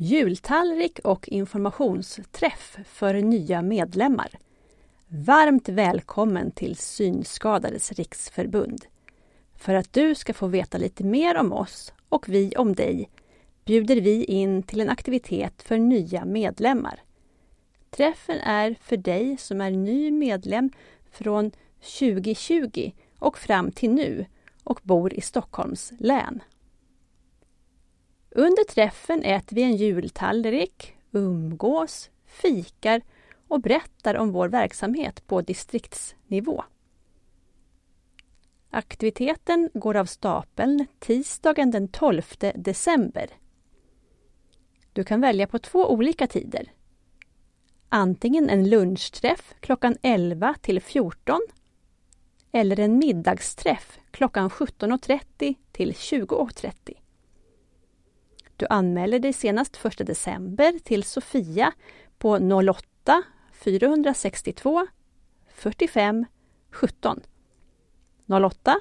jultallrik och informationsträff för nya medlemmar. Varmt välkommen till Synskadades riksförbund. För att du ska få veta lite mer om oss och vi om dig bjuder vi in till en aktivitet för nya medlemmar. Träffen är för dig som är ny medlem från 2020 och fram till nu och bor i Stockholms län. Under träffen äter vi en jultallrik, umgås, fikar och berättar om vår verksamhet på distriktsnivå. Aktiviteten går av stapeln tisdagen den 12 december. Du kan välja på två olika tider. Antingen en lunchträff klockan 11 till 14 eller en middagsträff klockan 17.30 till 20.30. Du anmäler dig senast 1 december till Sofia på 08 462 45 17. 08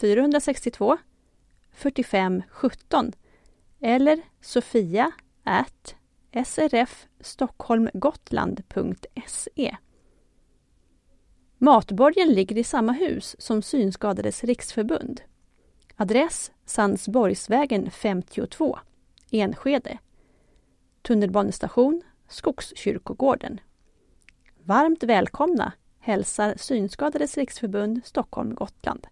462 45 17 eller sofia at srfstockholmgotland.se Matborgen ligger i samma hus som Synskadades riksförbund. Adress Sandsborgsvägen 52, Enskede. Tunnelbanestation Skogskyrkogården. Varmt välkomna hälsar Synskadades riksförbund Stockholm Gotland.